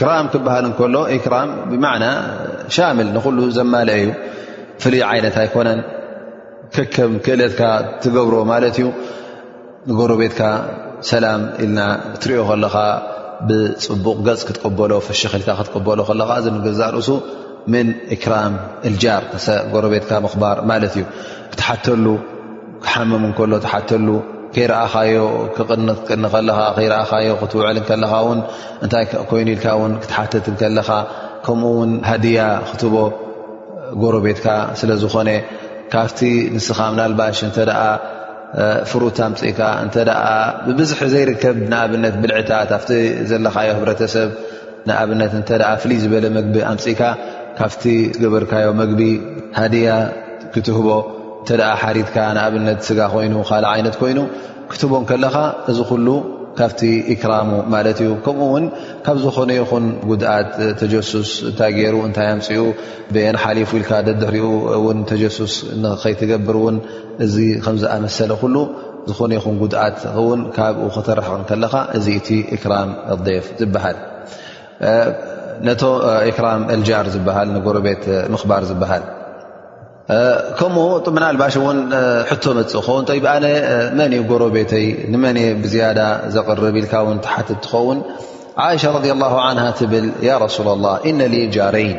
ክራም ክበሃል እከሎ ክራም ብማዕና ሻምል ንኩሉ ዘማልአ እዩ ፍልይ ዓይነት ኣይኮነን ከከም ክእለትካ ትገብሮ ማለት እዩ ንጎረቤትካ ሰላም ኢልና ክትሪኦ ከለኻ ብፅቡቕ ገፅ ክትቀበሎ ፈሽክልካ ክትቀበሎ ከለኻ እዚ ንገዛእ ርእሱ ምን እክራም ልጃር ጎረቤትካ ምኽባር ማለት እዩ ትሓተሉ ክሓምም እንከሎ ትሓተሉ ከይረኣኻዮ ክቕንክቅኒ ከለኻ ከይረኣኻዮ ክትውዕል ከለኻ ውን እንታይ ኮይኑ ኢልካ ውን ክትሓትት ከለኻ ከምኡ ውን ሃድያ ክትቦ ጎረቤትካ ስለዝኾነ ካብቲ ንስኻ ምናልባሽ እንተ ፍሩት ኣምፅእካ እንተ ብብዝሒ ዘይርከብ ንኣብነት ብልዕታት ኣብቲ ዘለካዮ ህብረተሰብ ንኣብነት እተ ፍልይ ዝበለ መግቢ ኣምፅእካ ካብቲ ገበርካዮ መግቢ ሃድያ ክትህቦ እተ ሓሪትካ ንኣብነት ስጋ ኮይኑ ካልእ ዓይነት ኮይኑ ክትቦ ከለካ እዚ ኩሉ ካብቲ ኢክራሙ ማለት እዩ ከምኡ ውን ካብ ዝኮነ ይኹን ጉድኣት ተጀሱስ እንታይ ገይሩ እንታይ ኣምፅኡ ብየን ሓሊፉ ኢልካ ደድሕሪኡ ን ተጀሱስ ንከይትገብር ውን እዚ ከምዝኣመሰለ ኩሉ ዝኾነ ይኹን ጉድኣት ውን ካብኡ ከተርሕቕ ከለኻ እዚ እቲ ክራም ኣፍ ዝበሃል ነቶ ክራም ኣልጃር ዝበሃል ንጎረቤት ምኽባር ዝበሃል ከምኡ ምናልባሽ እውን ሕቶ መፅእ ክኸውን ይ ብኣነ መን እዩ ጎረቤተይ ንመን እየ ብዝያዳ ዘቕርብ ኢልካ ውን ትሓት ትኸውን ዓእሻ ረ ላ ትብል ያ ረሱላ ላ እነ ጃረይን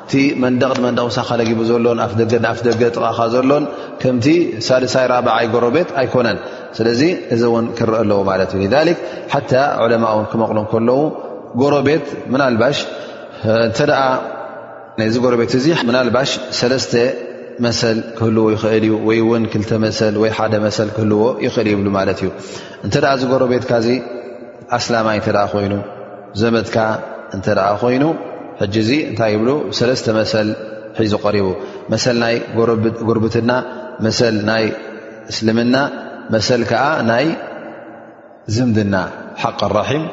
እቲ መንደቕ ንመንደቕ ምሳኻ ለጊቡ ዘሎን ኣፍ ደገ ንኣፍ ደገ ጥቓኻ ዘሎን ከምቲ ሳልሳይ ራብዓይ ጎረቤት ኣይኮነን ስለዚ እዚ እውን ክረአ ኣለዎ ማለት እዩ ሊክ ሓታ ዕለማ እውን ክመቕሉ ከለዉ ጎረቤት ምናልባሽ እንተ ናይዚ ጎረቤት እዚ ምናልባሽ ሰለስተ መሰል ክህልዎ ይኽእል እዩ ወይ እውን ክልተ መሰል ወይ ሓደ መሰል ክህልዎ ይኽእል ይብሉ ማለት እዩ እንተ እዚ ጎረቤትካ እዚ ኣስላማይ እተ ኮይኑ ዘመትካ እንተ ኮይኑ ሕጂ እዚ እንታይ ይብሉ ሰለስተ መሰል ሒዙ ቀሪቡ መሰል ናይ ጎርብትና መሰል ናይ እስልምና መሰል ከዓ ናይ ዝምድና ሓቅ ራሒም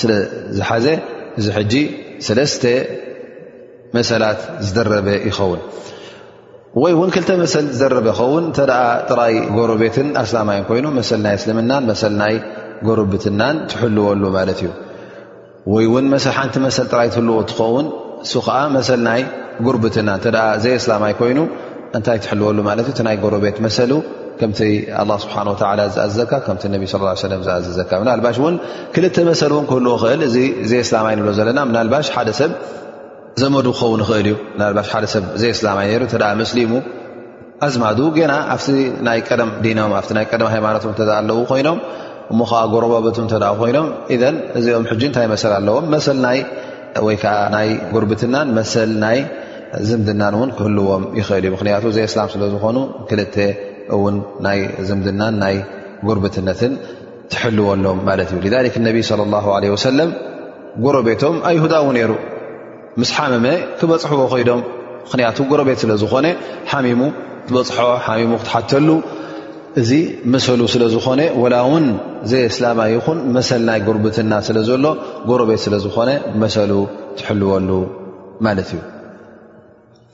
ስለ ዝሓዘ እዚ ሕጂ ሰለስተ መሰላት ዝደረበ ይኸውን ወይ እውን ክልተ መሰል ዝዘረበ ኸውን እተ ጥራይ ጎረቤትን ኣስላማይን ኮይኑ መሰል ናይ እስልምናን መሰል ናይ ጎረብትናን ትሕልወሉ ማለት እዩ ወይ እውን መሰል ሓንቲ መሰል ጥራይ ትህልዎ ትኸውን እሱ ከዓ መሰል ናይ ጉርብትና እተ ዘይ ኣስላማይ ኮይኑ እንታይ ትሕልወሉ ማለት እዩ እቲ ናይ ጎረቤት መሰሉ ከምቲ ኣላ ስብሓን ወላ ዝኣዘዘካ ከምቲ ነቢ ስ ሰለም ዝኣዘዘካ ምናልባሽ እውን ክልተ መሰል እውን ክህልዎ ክእል እዚ ዘይ ኣስላማይ ንብሎ ዘለና ምናልባሽ ሓደ ሰብ ዘመዱ ክኸውን ይኽእል እዩ ናባሽ ሓደ ሰብ ዘይ እስላማይ ነይሩ እተ መስሊሙ ኣዝማዱ ገና ኣብቲ ናይ ቀደም ዲኖም ኣብቲ ናይ ቀደም ሃይማኖቶም እተ ኣለዉ ኮይኖም እሞ ከዓ ጎረባበቱ እተ ኮይኖም እዘን እዚኦም ሕጂ እንታይ መሰል ኣለዎም መሰል ናይ ወይ ከዓ ናይ ጉርብትናን መሰል ናይ ዝምድናን እውን ክህልዎም ይኽእል እዩ ምክንያቱ ዘይ እስላም ስለዝኾኑ ክልተ እውን ናይ ዝምድናን ናይ ጉርብትነትን ትሕልወሎም ማለት እዩ ذ ነቢ صለ ላه ለ ወሰለም ጎረቤቶም ኣይሁዳዊ ነይሩ ምስ ሓመመ ክበፅሕዎ ኮይዶም ምኽንያቱ ጎረቤት ስለ ዝኾነ ሓሚሙ ትበፅሖ ሓሚሙ ክትሓተሉ እዚ መሰሉ ስለ ዝኾነ ወላ ውን ዘየስላማ ይኹን መሰል ናይ ጉርብትና ስለ ዘሎ ጎረቤት ስለ ዝኾነ መሰሉ ትሕልወሉ ማለት እዩ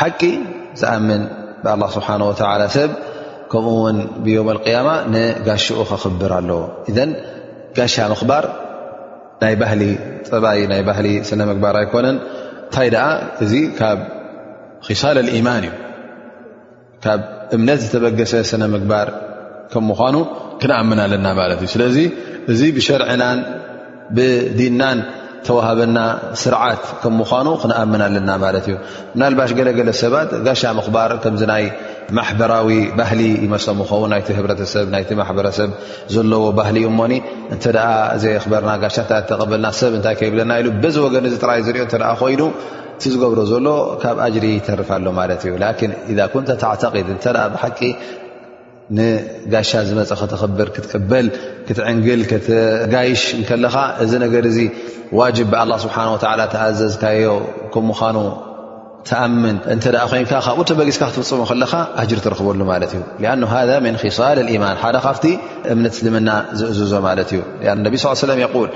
ሓቂ ዝኣምን ብኣላ ስብሓን ወተላ ሰብ ከምኡ ውን ብዮም ኣልቅያማ ንጋሽኡ ከኽብር ኣለዎ እዘን ጋሻ ምኽባር ናይ ባህሊ ፀባይ ናይ ባህሊ ስነ ምግባር ኣይኮነን እንታይ ደኣ እዚ ካብ ክሳል ልኢማን እዩ ካብ እምነት ዝተበገሰ ስነ ምግባር ከም ምኳኑ ክንኣምን ኣለና ማለት እዩ ስለዚ እዚ ብሸርዕናን ብዲናን ተዋሃበና ስርዓት ከም ምኳኑ ክንኣምን ኣለና ማለት እዩ ምናልባሽ ገለገለ ሰባት ጋሻ ምኽባር ከምዚ ናይ ማሕበራዊ ባህሊ ይመሰም ኸውን ናይቲ ህብረተሰብ ናይቲ ማሕበረሰብ ዘለዎ ባህሊ እዩ እሞኒ እንተ ዘየኽበርና ጋሻ እተቐበልና ሰብ እንታይ ከይብለና ኢሉ በዚ ወገን እዚ ጥራይ ዝሪኦ እተ ኮይኑ እቲ ዝገብሮ ዘሎ ካብ ኣጅሪ ይተርፍ ኣሎ ማለት እዩ ላኪን ኢዛ ኩንተ ተዕተቒድ እንተ ብሓቂ ንጋሻ ዝመፀ ከተኽብር ክትቅበል ክትዕንግል ክትጋይሽ እንከለኻ እዚ ነገር እዚ ዋጅብ ብኣላ ስብሓን ወተላ ተኣዘዝካዮ ከም ምዃኑ ትኣምን እንተ ኮይንካ ካብኡ ተበጊስካ ክትፍፅሙ ከለኻ ኣጅሪ ትረኽበሉ ማለት እዩ ኣን ሃ ምን ክሳል ልኢማን ሓደ ካብቲ እምነት እስልምና ዝእዝዞ ማለት እዩ ነቢ ስ ሰለም የቁል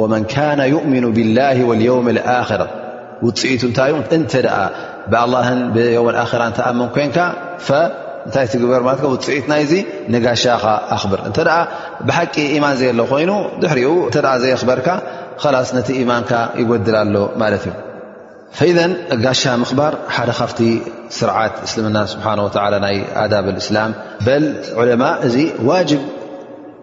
ወመን ካነ ዩእምኑ ብላ ወልየውም ኣክር ውፅኢቱ እንታይ ዩ እንተ ደኣ ብኣላህን ብየውም ኣራ ንተኣምን ኮንካ እንታይ ትግበር ማለት ውፅኢት ናይዚ ንጋሻኻ ኣኽብር እንተ ብሓቂ ኢማን ዘየሎ ኮይኑ ድሕሪኡ እተ ዘየኽበርካ ላስ ነቲ ኢማንካ ይጎድል ኣሎ ማለት እዩ ፈኢዘን ጋሻ ምኽባር ሓደ ካብቲ ስርዓት እስልምና ስብሓን ወላ ናይ ኣዳብ እስላም በል ዑለማ እዚ ዋጅብ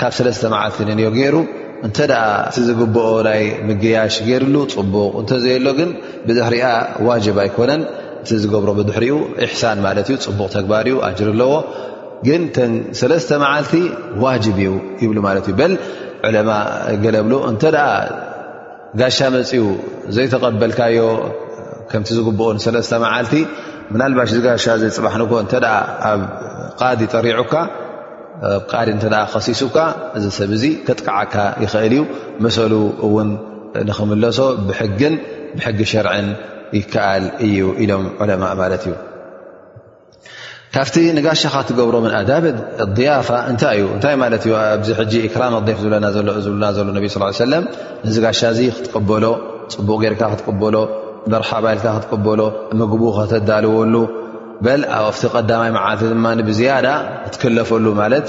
ካብ ሰለስተ መዓልቲ ንንዮ ገይሩ እንተ እቲ ዝግብኦ ናይ ምግያሽ ገይርሉ ፅቡቕ እንተዘየሎ ግን ብድሕሪኣ ዋጅብ ኣይኮነን እቲ ዝገብሮ ብድሕሪኡ እሕሳን ማለት እዩ ፅቡቕ ተግባር እዩ ኣጅር ኣለዎ ግን ተን ሰለስተ መዓልቲ ዋጅብ እዩ ይብሉ ማለት እዩ በል ዕለማ ገለብሉ እንተ ጋሻ መፅኡ ዘይተቐበልካዮ ከምቲ ዝግብኦ ንሰለስተ መዓልቲ ምናልባሽ ዝጋሻ ዘ ፅባሕ ንግሆ እተ ኣብ ቃዲ ጠሪዑካ ቃዲ እተ ከሲሱካ እዚ ሰብ እዚ ከጥቅዓካ ይኽእል እዩ መሰሉ እውን ንኽምለሶ ብሕግን ብሕጊ ሸርዕን ይከኣል እዩ ኢሎም ዑለማእ ማለት እዩ ካብቲ ንጋሻኻ ትገብሮ ምን ኣዳብ ኣضያፋ እንታይ እዩ እንታይ ማለት እዩ ኣብዚ ሕጂ እክራም ኣضፍ ዝብለና ዘሎ እዝብልና ዘሎ ነቢ ስ ሰለም ንዚ ጋሻ እዚ ክትቀበሎ ፅቡቕ ጌርካ ክትቀበሎ መርሓባ ኢልካ ክትቀበሎ ምግቡ ከተዳልወሉ በል ኣብቲ ቀዳማይ መዓልቲ ድማ ብዝያዳ ክትክለፈሉ ማለት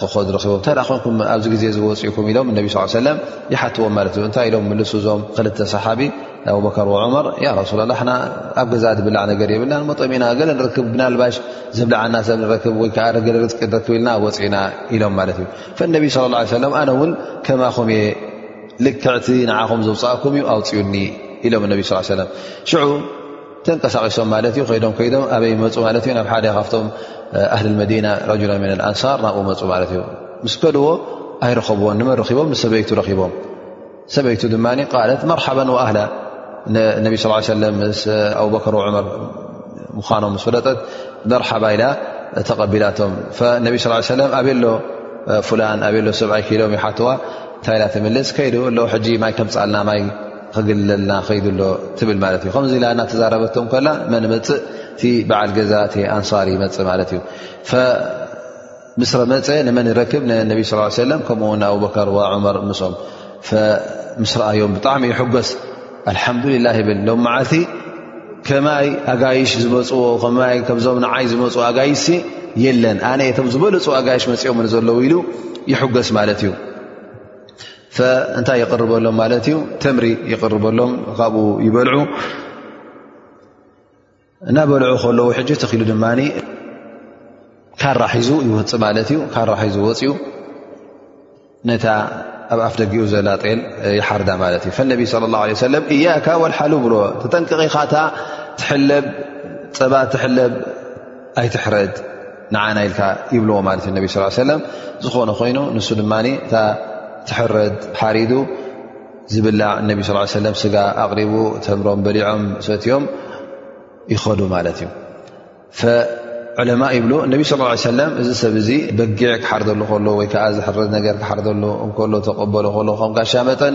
ክኸዱ ረኺቦም እንታይ ደኣ ኮንኩም ኣብዚ ግዜ ዝወፅእኩም ኢሎም እነቢ ስ ሰለም ይሓትዎም ማለት እዩ እንታይ ኢሎም ምልሱ እዞም ክልተ ሰሓቢ ኣቡበከር ዑመር ያ ረሱላ ላ ሓና ኣብ ገዛ ድብላዕ ነገር የብልና መጠሚና ገለ ንረክብ ብናልባሽ ዘብላዓና ሰብ ንረክብ ወይ ከዓ ረገለ ርጥቂ ንረክብ ኢልና ወፅእና ኢሎም ማለት እዩ ፈነቢ ስለ ላ ሰለም ኣነ እውን ከማኹም እየ ልክዕቲ ንዓኹም ዘውፃእኩም እዩ ኣውፅኡኒ ኢሎም እነቢ ስ ሰለም ሽዑ ተንቀሳቂሶም ማለት እዩ ከይዶም ከይዶም ኣበይ መፁ ማለት እዩ ናብ ሓደ ካብቶም ኣህሊ መዲና ረጅላ ምን ኣንሳር ናብኡ መፁ ማለት እዩ ምስ ከድዎ ኣይረኸብዎን ንመ ረኪቦም ንሰበይቱ ረኪቦም ሰበይቱ ድማ ቃለት መርሓባ ኣህላ ነቢ ስ ሰለ ምስ ኣቡበከር ዑመር ምዃኖም ምስ ፈለጠት መርሓባ ኢላ ተቐቢላቶም ነቢ ስ ሰለ ኣበ ሎ ፍላን ኣበሎ ሰብኣይ ክኢሎም ይሓትዋ እንታይ ኢላ ትምልስ ከይዱ ኣሎ ሕጂ ማይ ከምፃልና ማይ ክግለልና ከይዱ ኣሎ ትብል ማለት እዩ ከምዚ ኢላ እናተዛረበቶ ከላ መን መፅእ እቲ በዓል ገዛ እቲ ኣንሳር ይመፅእ ማለት እዩ ምስ ረመፀ ንመን ይረክብ ንነቢ ስ ሰለም ከምኡ ውን ኣቡበከር ዋ ዑመር ምስኦም ምስ ረኣዮም ብጣዕሚ ይሕገስ ኣልሓምዱሊላ ይብል ሎም መዓልቲ ከማይ ኣጋይሽ ዝመፅዎ ከማይ ከምዞም ንዓይ ዝመፁ ኣጋይሽ ሲ የለን ኣነ እቶም ዝበለፁ ኣጋይሽ መፅኦም ዘለዉ ኢሉ ይሕገስ ማለት እዩ እንታይ ይቕርበሎም ማለት እዩ ተምሪ ይቕርበሎም ካብኡ ይበልዑ እና በልዑ ከለዉ ሕጂ ተኪሉ ድማ ካራ ሒዙ ይወፅ ማለት እዩ ካራ ሒዙ ወፅኡ ነታ ኣብ ኣፍ ደጊኡ ዘላ ጤል ይሓርዳ ማለት እዩ ፈነቢ ለ ላ ሰለም እያካ ወልሓሉ ብሎ ተጠንቅቂካታ ትሕለብ ፀባ ትሕለብ ኣይትሕረድ ንዓና ኢልካ ይብልዎ ማለት ዩ ነቢ ስ ሰለም ዝኾነ ኮይኑ ንሱ ድማ እታ ትሕረድ ሓሪዱ ዝብላዕ እነቢ ስ ሰለም ስጋ ኣቕሪቡ ተምሮም በሊዖም ሰትዮም ይኸዱ ማለት እዩ ዕለማ ይብሉ እነቢ ስ ሰለም እዚ ሰብ እዚ በጊዕ ክሓርደሉ ከሎ ወይከዓ ዝሕረድ ነገር ክሓርደሉ እከሎ ተቐበሎ ከሎ ከም ጋሻ መጠን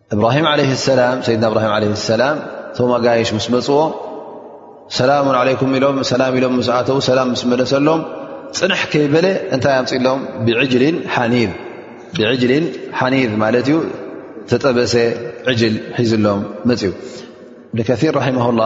እብራሂም ዓለ ሰላም ሰይድና እብራሂም ዓለ ሰላም እቶም ኣጋይሽ ምስ መፅዎ ሰላም ዓለይኩም ኢሎም ሰላም ኢሎም ምስኣተዉ ሰላም ምስ መለሰሎም ፅንሕ ከይበለ እንታይ ኣምፅሎም ብዕጅሊን ሓኒብ ማለት እዩ ተጠበሰ ዕጅል ሒዙሎም መፅኡ እብን ከር ራማ ላ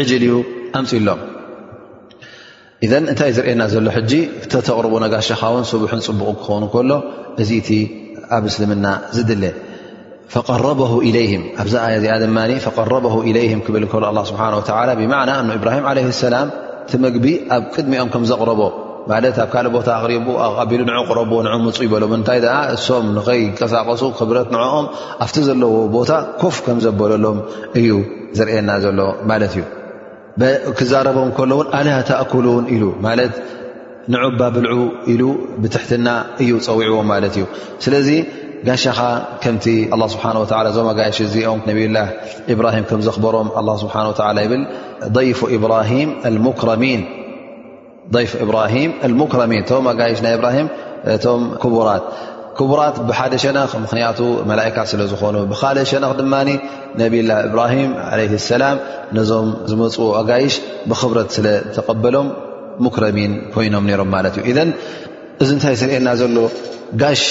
ዕጅል እዩ ኣምፅሎም እዘ እንታይ ዝርእየና ዘሎ ሕጂ እተተቕርቡ ነጋሻኻ ውን ስቡሕን ፅቡቕ ክኸውን ከሎ እዚ እቲ ኣብ እስልምና ዝድለ ፈቀረበ ኢለይም ኣብዛ ኣያ እዚኣ ድማ ፈቀረበ ኢለይም ክብል ከሎ ኣ ስብሓ ወላ ብማዕና ን እብራሂም ዓለ ሰላም እቲ መግቢ ኣብ ቅድሚኦም ከም ዘቕረቦ ማለት ኣብ ካልእ ቦታ ኣቕሪቡ ኣቢሉ ንዑ ቅረቦ ንዑ ምፁ ይበሎም እንታይ ደኣ እሶም ንኸይቀሳቀሱ ክብረት ንዕኦም ኣብቲ ዘለዎ ቦታ ኮፍ ከም ዘበለሎም እዩ ዘርእየና ዘሎ ማለት እዩ ክዛረቦም ከሎ ውን ኣላ ተእኩሉን ኢሉ ማለት ንዑባ ብልዑ ኢሉ ብትሕትና እዩ ፀዊዕዎም ማለት እዩ ስለዚ ጋሻኻ ከምቲ ኣላ ስብሓን ወላ እዞም ኣጋይሽ እዚኦም ነብላ ኢብራሂም ከም ዘኽበሮም ኣላ ስብሓን ወላ ይብል ضይፉ ኢብራሂም ኣልሙክረሚን ضይፍ እብራሂም ሙክረሚን እቶም ኣጋይሽ ናይ እብራሂም እቶም ክቡራት ክቡራት ብሓደ ሸነኽ ምኽንያቱ መላካ ስለ ዝኾኑ ብካልእ ሸነኽ ድማ ነብላ እብራሂም ለ ሰላም ነዞም ዝመፁ ኣጋይሽ ብክብረት ስለ ተቀበሎም ሙክረሚን ኮይኖም ነሮም ማለት እዩ እዚ እንታይ ዝርእየና ዘሎ ጋሻ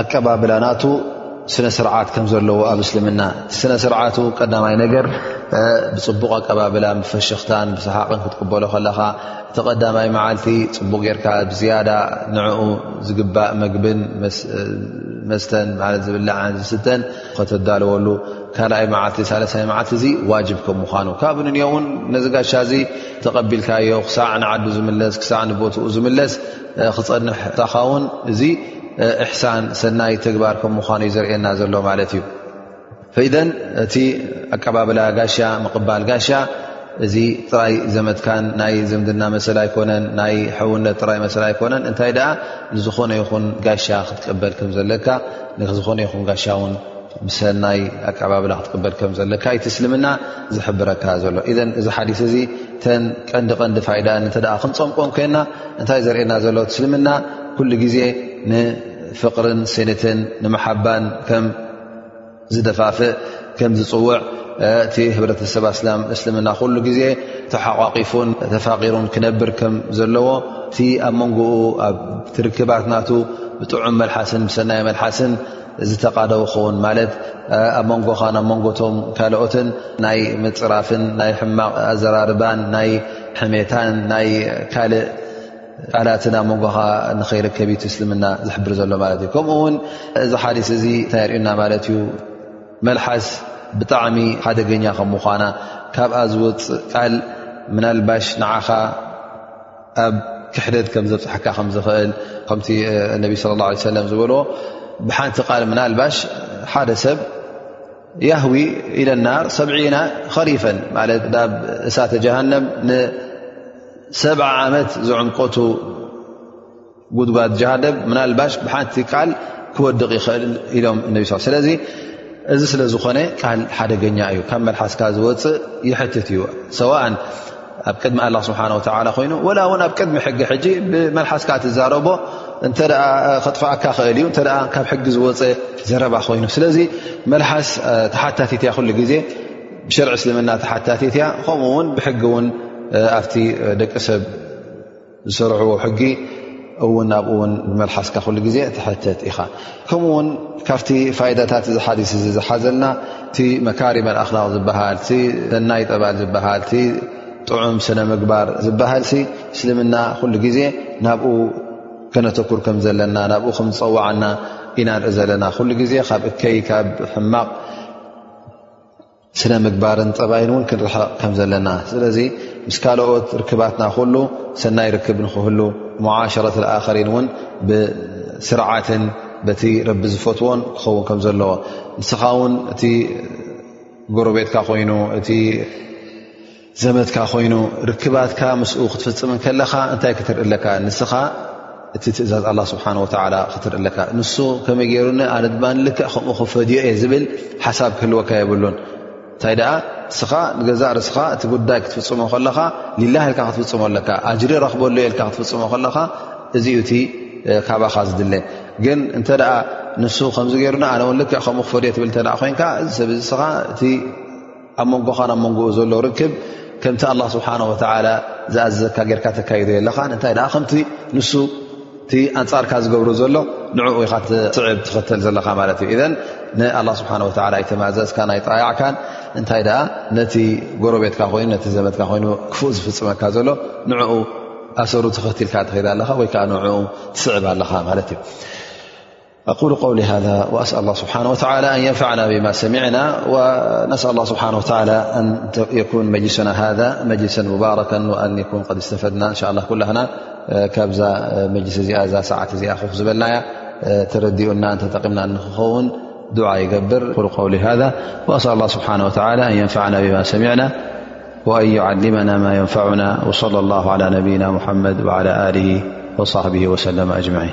ኣቀባብላ ናቱ ስነ ስርዓት ከም ዘለዎ ኣብ እስልምና እቲ ስነ ስርዓቱ ቀዳማይ ነገር ብፅቡቕ ኣቀባብላ ብፈሽኽታን ብሰሓቕን ክትቅበሎ ከለኻ እቲ ቀዳማይ መዓልቲ ፅቡቕ ጌርካ ብዝያዳ ንዕኡ ዝግባእ መግብን መስተን ማለት ዝብላዓን ዝስተን ከተዳለወሉ ካልኣይ መዓልቲ ሳለሳይ መዓልቲ እዚ ዋጅብ ከም ምዃኑ ካብ ንንዮውን ነዚ ጋሻ እዚ ተቐቢልካዮ ክሳዕ ንዓዱ ዝምለስ ክሳዕ ንቦትኡ ዝምለስ ክፀንሕ ታኻ ውን እዚ እሕሳን ሰናይ ተግባር ከም ምዃኑ እዩ ዘርእየና ዘሎ ማለት እዩ ፈይደን እቲ ኣቀባብላ ጋሻ ምቕባል ጋሻ እዚ ጥራይ ዘመትካን ናይ ዝምድና መሰል ኣይኮነን ናይ ሕውነት ጥራይ መሰል ኣይኮነን እንታይ ደኣ ንዝኾነ ይኹን ጋሻ ክትቀበል ከም ዘለካ ንዝኾነ ይኹን ጋሻ ውን ብሰናይ ኣቀባብላ ክትቀበል ከም ዘለካ ይትስልምና ዝሕብረካ ዘሎ እዘ እዚ ሓዲስ እዚ ተን ቀንዲ ቀንዲ ፋይዳ እንተ ክንፀምቆን ኮይና እንታይ ዘርእየና ዘሎ ትስልምና ኩሉ ግዜ ንፍቕርን ስኒትን ንመሓባን ከም ዝደፋፍእ ከም ዝፅውዕ እቲ ህብረተሰብ ኣስላም እስልምና ኩሉ ግዜ ተሓቋቂፉን ተፋቂሩን ክነብር ከም ዘለዎ እቲ ኣብ መንጎኡ ኣብ ትርክባት ናቱ ብጥዑም መልሓስን ብሰናይ መልሓስን ዝተቃደው ክኸውን ማለት ኣብ መንጎኻ ናብ መንጎቶም ካልኦትን ናይ ምፅራፍን ናይ ሕማቕ ኣዘራርባን ናይ ሕሜታን ናይ ካልእ ቃላትን ኣብ መንጎኻ ንኸይርከብ ዩ ትስልምና ዝሕብር ዘሎ ማለት እዩ ከምኡ ውን እዚ ሓዲስ እዚ እንታይ የርእዩና ማለት እዩ መልሓስ ብጣዕሚ ሓደገኛ ከም ምኳና ካብኣ ዝወፅእ ቃል ምናልባሽ ንዓኻ ኣብ ክሕደት ከም ዘብፅሓካ ከም ዝኽእል ከምቲ ነቢ ስለ ላ ሰለም ዝበልዎ ብሓንቲ ቃል ምናልባሽ ሓደ ሰብ ያህዊ ኢለ ናር ሰብዒና ኸሪፈን ማለት ናብ እሳተ ጀሃንም ንሰብዓ ዓመት ዝዕምቆቱ ጉድጓድ ጃሃደብ ምናልባሽ ብሓንቲ ቃል ክወድቕ ይኽእል ኢሎም እነቢ ስ ስለዚ እዚ ስለ ዝኾነ ቃል ሓደገኛ እዩ ካብ መልሓስካ ዝወፅእ ይሕትት እዩ ሰዋእን ኣብ ቅድሚ ኣላ ስብሓን ወተላ ኮይኑ ወላ እውን ኣብ ቅድሚ ሕጊ ሕጂ ብመልሓስካ ትዛረቦ እንተ ከጥፋእካ ክእል እዩ እተ ካብ ሕጊ ዝወፀ ዘረባ ኮይኑ ስለዚ መልሓስ ተሓታቲት እያ ኩሉ ግዜ ብሸርዒ እስልምና ተሓታቲት እያ ከምኡ ውን ብሕጊ እውን ኣብቲ ደቂ ሰብ ዝሰርዕዎ ሕጊ እውን ኣብኡ ውን ብመልሓስካ ኩሉ ግዜ ትሐተት ኢኻ ከምኡ ውን ካብቲ ፋይዳታት እዚ ሓዲስ እዚ ዝሓዘልና እቲ መካሪ መልኣክላቕ ዝበሃል ቲ ሰናይ ጠባል ዝበሃል ቲ ጥዑም ስነ ምግባር ዝበሃል ሲ እስልምና ኩሉ ግዜ ናብኡ ከነተኩር ከም ዘለና ናብኡ ከም ዝፀዋዓና ኢና ንርኢ ዘለና ኩሉ ግዜ ካብ እከይ ካብ ሕማቕ ስነ ምግባርን ጠባይን እውን ክንርሕቕ ከም ዘለና ስለዚ ምስ ካልኦት ርክባትና ኩሉ ሰናይ ርክብ ንክህሉ ሙዓሸረት ኣኸሪን እውን ብስርዓትን በቲ ረቢ ዝፈትዎን ክኸውን ከም ዘለዎ ንስኻ ውን እቲ ጎረቤትካ ኮይኑ እቲ ዘመትካ ኮይኑ ርክባትካ ምስኡ ክትፍፅም ከለኻ እንታይ ክትርኢ ኣለካ ንስኻ እቲ ትእዛዝ ኣላ ስብሓን ወተላ ክትርኢ ኣለካ ንሱ ከመይ ገይሩኒ ኣነ ድማ ልክዕ ከምኡ ክፈድዮ እየ ዝብል ሓሳብ ክህልወካ የብሉን እንታይ ደኣ እስኻ ንገዛእ ርስኻ እቲ ጉዳይ ክትፍፅሞ ከለኻ ሊላህ ኢልካ ክትፍፅሞ ኣለካ ኣጅሪ ረኽበሉ የልካ ክትፍፅሞ ከለኻ እዚ እቲ ካባኻ ዝድለ ግን እንተ ደኣ ንሱ ከምዚ ገይሩኒ ኣነ ውን ልክዕ ከምኡ ክፈድዮ ትብል እተ ኮይንካ እዚ ሰብ እዚ እስኻ እቲ ኣብ መንጎኻን ኣብ መንጎኡ ዘሎ ርክብ ከምቲ ኣላ ስብሓን ወተላ ዝኣዘዘካ ጌርካ ተካይዶ የለኻን እንታይ ደኣ ከምቲ ንሱ እቲ ኣንፃርካ ዝገብሩ ዘሎ ንዕኡ ኢኻ ትስዕብ ትኽተል ዘለኻ ማለት እዩ እዘን ንኣላ ስብሓን ወተላ ኣይተማእዘዝካን ኣይጠያዕካን እንታይ ደኣ ነቲ ጎረቤትካ ኮይኑ ነቲ ዘመትካ ኮይኑ ክፉእ ዝፍፅመካ ዘሎ ንዕኡ ኣሰሩ ተኸትልካ ትኸይዳ ኣለኻ ወይ ከዓ ንዕኡ ትስዕብ ኣለኻ ማለት እዩ أقول قول هذا وأسأل الله سبحانه وتعالى أن ينفعنا بما سمعنا ونسأل الله سبحانه وتعالى أن يكون مجلسنا هذا مجلسا مباركا وأنق استفدنا ن شاء الللسانا ير وأل الله سبحانهوتعالى أن ينفعنا بما سمعنا وأن يعلمنا ما ينفعنا وصلى الله على نبينا محمد وعلى له وصحبه وسلم أجمعين